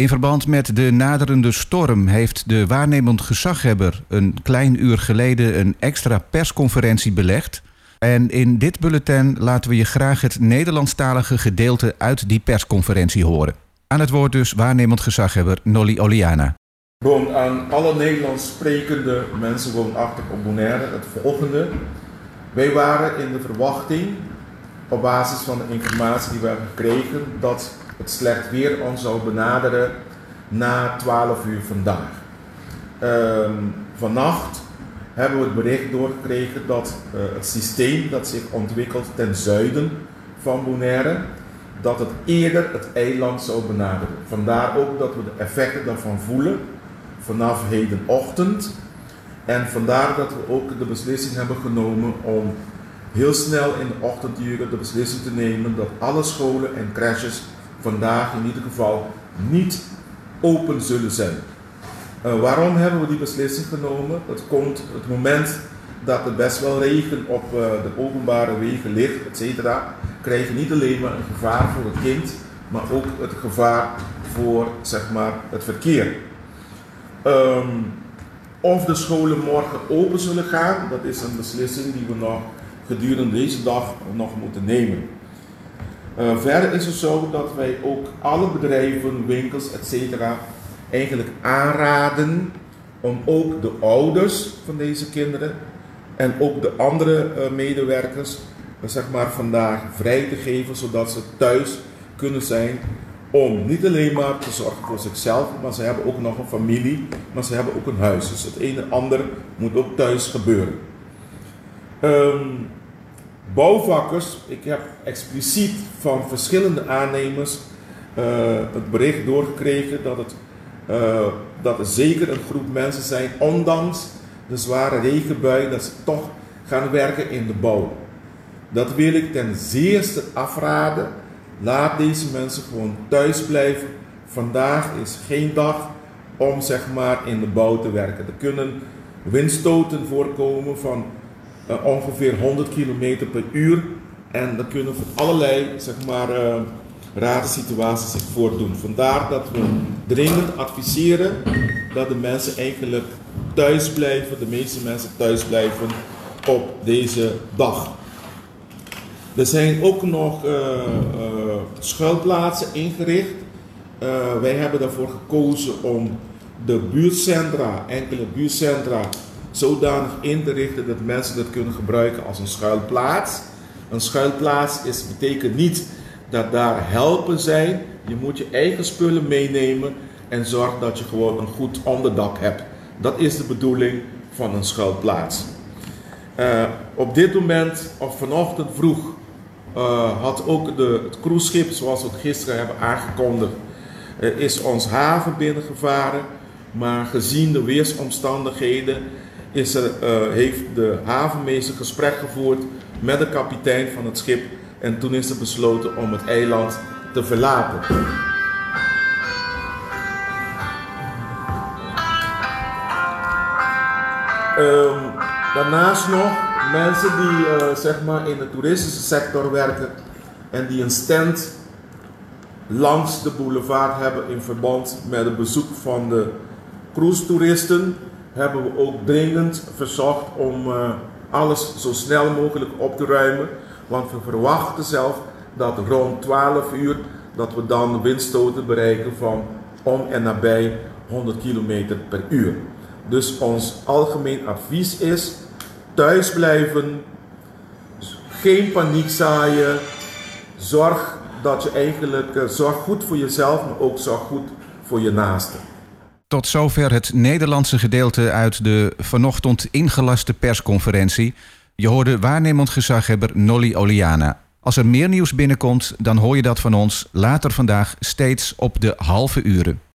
In verband met de naderende storm heeft de waarnemend gezaghebber een klein uur geleden een extra persconferentie belegd. En in dit bulletin laten we je graag het Nederlandstalige gedeelte uit die persconferentie horen. Aan het woord dus waarnemend gezaghebber Nolly Oliana. Gewoon aan alle Nederlands sprekende mensen woonachtig op Bonaire het volgende. Wij waren in de verwachting, op basis van de informatie die we hebben gekregen, dat het slecht weer ons zou benaderen na 12 uur vandaag. Um, vannacht hebben we het bericht doorgekregen dat uh, het systeem dat zich ontwikkelt ten zuiden van Bonaire, dat het eerder het eiland zou benaderen. Vandaar ook dat we de effecten daarvan voelen vanaf hedenochtend. En vandaar dat we ook de beslissing hebben genomen om heel snel in de ochtenduren de beslissing te nemen dat alle scholen en crashes vandaag in ieder geval niet open zullen zijn. Uh, waarom hebben we die beslissing genomen? Dat komt het moment dat er best wel regen op uh, de openbare wegen ligt, et cetera, krijg niet alleen maar een gevaar voor het kind, maar ook het gevaar voor zeg maar, het verkeer. Um, of de scholen morgen open zullen gaan, dat is een beslissing die we nog gedurende deze dag nog moeten nemen. Uh, verder is het zo dat wij ook alle bedrijven, winkels, etc. eigenlijk aanraden om ook de ouders van deze kinderen en ook de andere uh, medewerkers uh, zeg maar vandaag vrij te geven, zodat ze thuis kunnen zijn om niet alleen maar te zorgen voor zichzelf, maar ze hebben ook nog een familie, maar ze hebben ook een huis. Dus het een en ander moet ook thuis gebeuren. Um, bouwvakkers, ik heb expliciet van verschillende aannemers uh, het bericht doorgekregen dat, het, uh, dat er zeker een groep mensen zijn, ondanks de zware regenbui, dat ze toch gaan werken in de bouw. Dat wil ik ten zeerste afraden. Laat deze mensen gewoon thuis blijven. Vandaag is geen dag om zeg maar in de bouw te werken. Er kunnen windstoten voorkomen van uh, ongeveer 100 km per uur. En er kunnen allerlei zeg maar, uh, rare situaties zich voordoen. Vandaar dat we dringend adviseren dat de mensen eigenlijk thuis blijven, de meeste mensen thuis blijven op deze dag. Er zijn ook nog uh, schuilplaatsen ingericht. Wij hebben daarvoor gekozen om de buurtcentra, enkele buurtcentra, zodanig in te richten dat mensen dat kunnen gebruiken als een schuilplaats. Een schuilplaats is, betekent niet dat daar helpen zijn. Je moet je eigen spullen meenemen en zorg dat je gewoon een goed onderdak hebt. Dat is de bedoeling van een schuilplaats. Uh, op dit moment, of vanochtend vroeg, uh, had ook de, het cruiseschip, zoals we het gisteren hebben aangekondigd, uh, is ons haven binnengevaren. Maar gezien de weersomstandigheden is er, heeft de havenmeester gesprek gevoerd met de kapitein van het schip. En toen is er besloten om het eiland te verlaten. Um, daarnaast nog mensen die uh, zeg maar in de toeristische sector werken en die een stand langs de boulevard hebben in verband met het bezoek van de cruise-toeristen, hebben we ook dringend verzocht om uh, alles zo snel mogelijk op te ruimen. Want we verwachten zelf dat rond 12 uur dat we dan windstoten bereiken van om en nabij 100 km per uur. Dus ons algemeen advies is thuis blijven, geen paniek zaaien, zorg dat je eigenlijk uh, zorg goed voor jezelf, maar ook zorg goed voor je naasten. Tot zover het Nederlandse gedeelte uit de vanochtend ingelaste persconferentie. Je hoorde waarnemend gezaghebber Nolly Oliana. Als er meer nieuws binnenkomt, dan hoor je dat van ons later vandaag steeds op de halve uren.